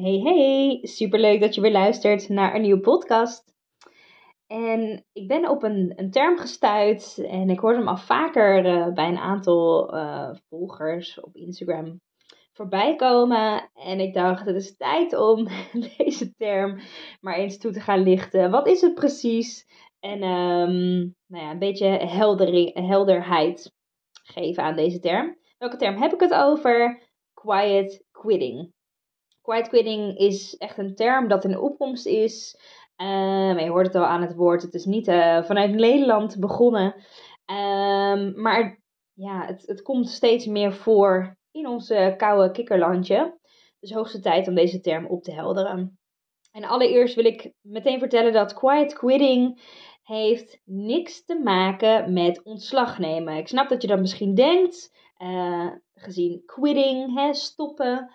Hey hey, superleuk dat je weer luistert naar een nieuwe podcast. En ik ben op een, een term gestuurd en ik hoorde hem al vaker uh, bij een aantal uh, volgers op Instagram voorbij komen. En ik dacht, het is tijd om deze term maar eens toe te gaan lichten. Wat is het precies? En um, nou ja, een beetje helderheid geven aan deze term. Welke term heb ik het over? Quiet quitting. Quiet quitting is echt een term dat in opkomst is. Um, je hoort het al aan het woord. Het is niet uh, vanuit Nederland begonnen. Um, maar ja, het, het komt steeds meer voor in ons koude kikkerlandje. Dus hoogste tijd om deze term op te helderen. En allereerst wil ik meteen vertellen dat quiet quitting heeft niks te maken met ontslag nemen. Ik snap dat je dat misschien denkt, uh, gezien quitting, hè, stoppen.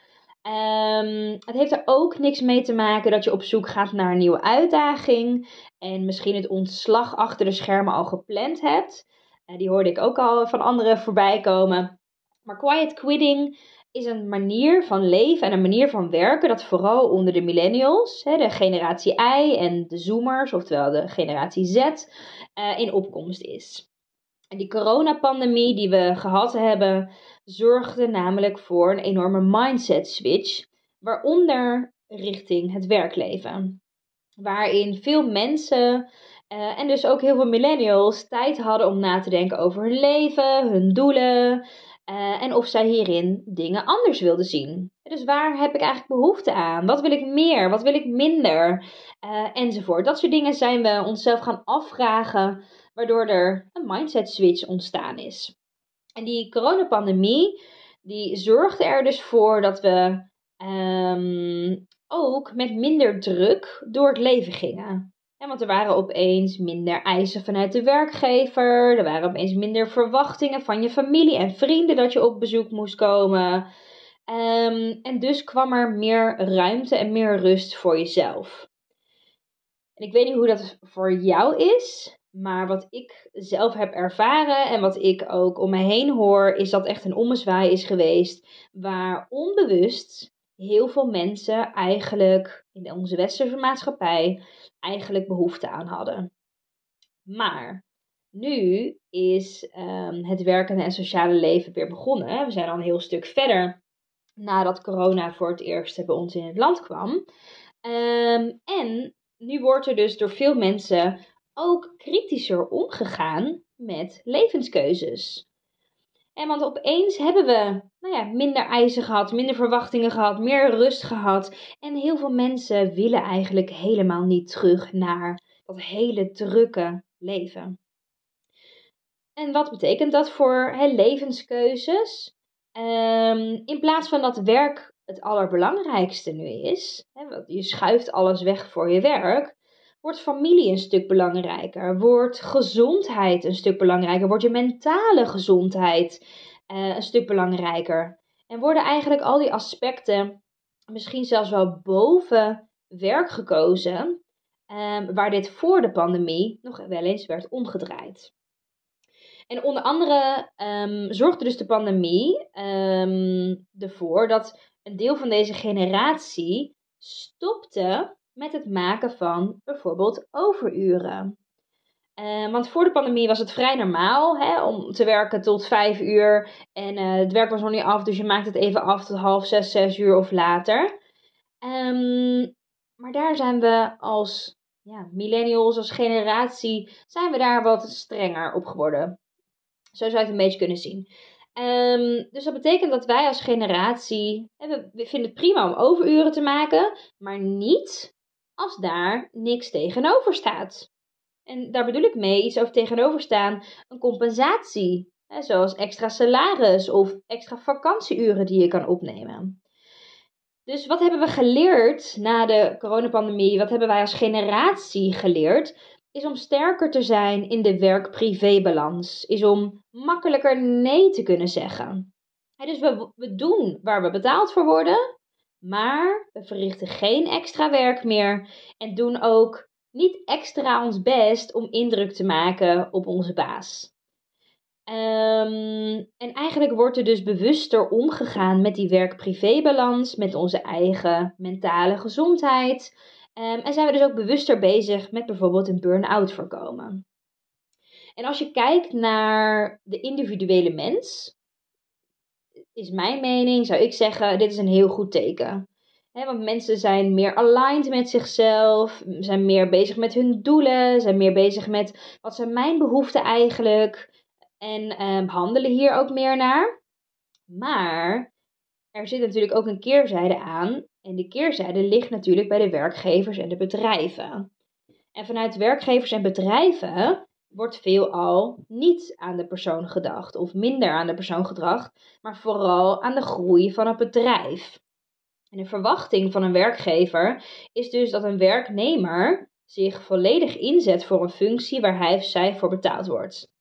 Um, het heeft er ook niks mee te maken dat je op zoek gaat naar een nieuwe uitdaging en misschien het ontslag achter de schermen al gepland hebt. Uh, die hoorde ik ook al van anderen voorbij komen. Maar quiet quitting is een manier van leven en een manier van werken dat vooral onder de millennials, hè, de generatie I en de zoomers, oftewel de generatie Z, uh, in opkomst is. En die coronapandemie die we gehad hebben, zorgde namelijk voor een enorme mindset switch, waaronder richting het werkleven. Waarin veel mensen uh, en dus ook heel veel millennials tijd hadden om na te denken over hun leven, hun doelen uh, en of zij hierin dingen anders wilden zien. Dus waar heb ik eigenlijk behoefte aan? Wat wil ik meer? Wat wil ik minder? Uh, enzovoort. Dat soort dingen zijn we onszelf gaan afvragen, waardoor er een mindset switch ontstaan is. En die coronapandemie, die zorgde er dus voor dat we um, ook met minder druk door het leven gingen. Want er waren opeens minder eisen vanuit de werkgever. Er waren opeens minder verwachtingen van je familie en vrienden dat je op bezoek moest komen. Um, en dus kwam er meer ruimte en meer rust voor jezelf. En ik weet niet hoe dat voor jou is. Maar wat ik zelf heb ervaren en wat ik ook om me heen hoor, is dat echt een ommezwaai is geweest. Waar onbewust heel veel mensen eigenlijk in onze westerse maatschappij eigenlijk behoefte aan hadden. Maar nu is um, het werkende en sociale leven weer begonnen. We zijn al een heel stuk verder nadat corona voor het eerst bij ons in het land kwam. Um, en nu wordt er dus door veel mensen ook kritischer omgegaan met levenskeuzes. En want opeens hebben we nou ja, minder eisen gehad, minder verwachtingen gehad, meer rust gehad. En heel veel mensen willen eigenlijk helemaal niet terug naar dat hele drukke leven. En wat betekent dat voor hè, levenskeuzes? Um, in plaats van dat werk het allerbelangrijkste nu is, hè, je schuift alles weg voor je werk, wordt familie een stuk belangrijker, wordt gezondheid een stuk belangrijker, wordt je mentale gezondheid uh, een stuk belangrijker. En worden eigenlijk al die aspecten misschien zelfs wel boven werk gekozen, um, waar dit voor de pandemie nog wel eens werd omgedraaid. En onder andere um, zorgde dus de pandemie um, ervoor dat een deel van deze generatie stopte met het maken van bijvoorbeeld overuren. Uh, want voor de pandemie was het vrij normaal hè, om te werken tot vijf uur. En uh, het werk was nog niet af, dus je maakt het even af tot half zes, zes uur of later. Um, maar daar zijn we als ja, millennials, als generatie, zijn we daar wat strenger op geworden. Zo zou je het een beetje kunnen zien. Um, dus dat betekent dat wij als generatie, we, vinden het prima om overuren te maken, maar niet als daar niks tegenover staat. En daar bedoel ik mee iets over tegenover staan, een compensatie. zoals extra salaris of extra vakantieuren die je kan opnemen. Dus wat hebben we geleerd na de coronapandemie? Wat hebben wij als generatie geleerd? Is om sterker te zijn in de werk-privé-balans. Is om makkelijker nee te kunnen zeggen. dus we, doen waar we betaald voor worden. Maar we verrichten geen extra werk meer. En doen ook niet extra ons best om indruk te maken op onze baas. Um, en eigenlijk wordt er dus bewuster omgegaan met die werk-privé-balans, met onze eigen mentale gezondheid. Um, en zijn we dus ook bewuster bezig met bijvoorbeeld een burn-out voorkomen. En als je kijkt naar de individuele mens, is mijn mening, zou ik zeggen, dit is een heel goed teken. want mensen zijn meer aligned met zichzelf, zijn meer bezig met hun doelen, zijn meer bezig met wat zijn mijn behoeften eigenlijk en um, handelen hier ook meer naar. Maar er zit natuurlijk ook een keerzijde aan. En de keerzijde ligt natuurlijk bij de werkgevers en de bedrijven. En vanuit werkgevers en bedrijven wordt veelal niet aan de persoon gedacht, of minder aan de persoon gedacht, maar vooral aan de groei van het bedrijf. En de verwachting van een werkgever is dus dat een werknemer zich volledig inzet voor een functie waar hij of zij voor betaald wordt.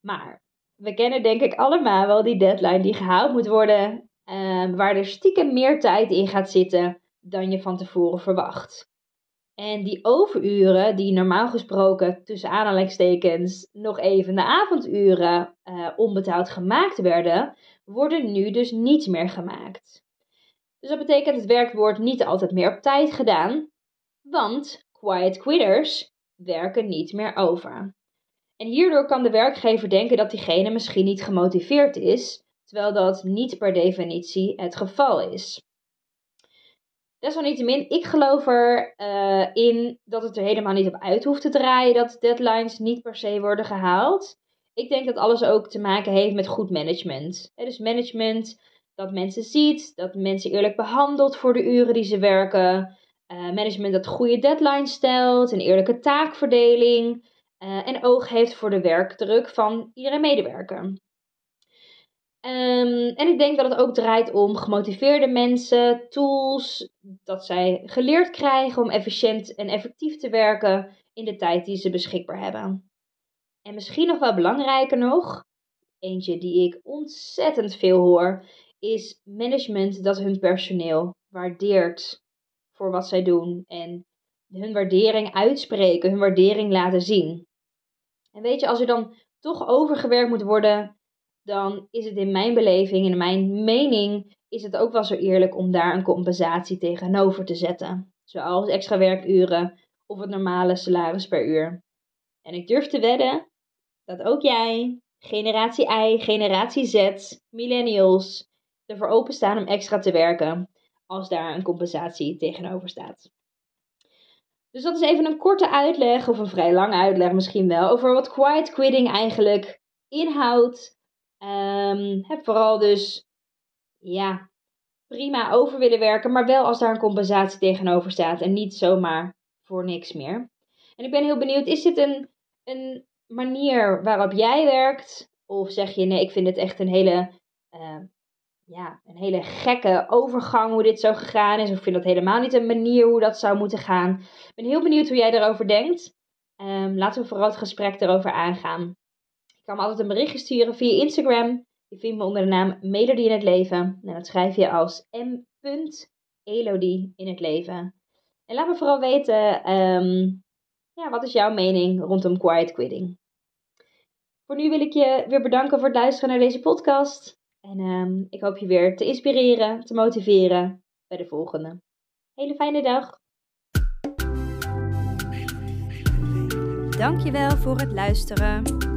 Maar we kennen denk ik allemaal wel die deadline die gehaald moet worden, uh, waar er stiekem meer tijd in gaat zitten dan je van tevoren verwacht. En die overuren, die normaal gesproken tussen aanhalingstekens nog even de avonduren uh, onbetaald gemaakt werden, worden nu dus niet meer gemaakt. Dus dat betekent het werk wordt niet altijd meer op tijd gedaan, want quiet quitters werken niet meer over. En hierdoor kan de werkgever denken dat diegene misschien niet gemotiveerd is, terwijl dat niet per definitie het geval is. Desalniettemin, ik geloof erin uh, in dat het er helemaal niet op uit hoeft te draaien dat deadlines niet per se worden gehaald. Ik denk dat alles ook te maken heeft met goed management. dus management dat mensen ziet, dat mensen eerlijk behandelt voor de uren die ze werken. Uh, management dat goede deadlines stelt, een eerlijke taakverdeling. Uh, en oog heeft voor de werkdruk van iedere medewerker. Um, en ik denk dat het ook draait om gemotiveerde mensen, tools, dat zij geleerd krijgen om efficiënt en effectief te werken in de tijd die ze beschikbaar hebben. En misschien nog wel belangrijker nog, eentje die ik ontzettend veel hoor, is management dat hun personeel waardeert voor wat zij doen en hun waardering uitspreken, hun waardering laten zien. En weet je, als er dan toch overgewerkt moet worden, dan is het in mijn beleving, in mijn mening, is het ook wel zo eerlijk om daar een compensatie tegenover te zetten. Zoals extra werkuren of het normale salaris per uur. En ik durf te wedden dat ook jij, generatie I, generatie Z, millennials, ervoor openstaan om extra te werken als daar een compensatie tegenover staat. Dus dat is even een korte uitleg, of een vrij lange uitleg misschien wel, over wat quiet quitting eigenlijk inhoudt. Um, heb vooral dus, ja, prima over willen werken, maar wel als daar een compensatie tegenover staat en niet zomaar voor niks meer. En ik ben heel benieuwd, is dit een, een manier waarop jij werkt? Of zeg je nee, ik vind het echt een hele uh, ja, een hele gekke overgang hoe dit zo gegaan is. Of vind dat helemaal niet een manier hoe dat zou moeten gaan. Ik ben heel benieuwd hoe jij erover denkt. Um, laten we vooral het gesprek erover aangaan. Kan me altijd een berichtje sturen via Instagram. Je vindt me onder de naam Melodie in het Leven. En dat schrijf je als m.elodie in het leven. En laat me vooral weten, um, ja, wat is jouw mening rondom quiet quitting? Voor nu wil ik je weer bedanken voor het luisteren naar deze podcast. En um, ik hoop je weer te inspireren, te motiveren bij de volgende. Hele fijne dag. Dankjewel voor het luisteren.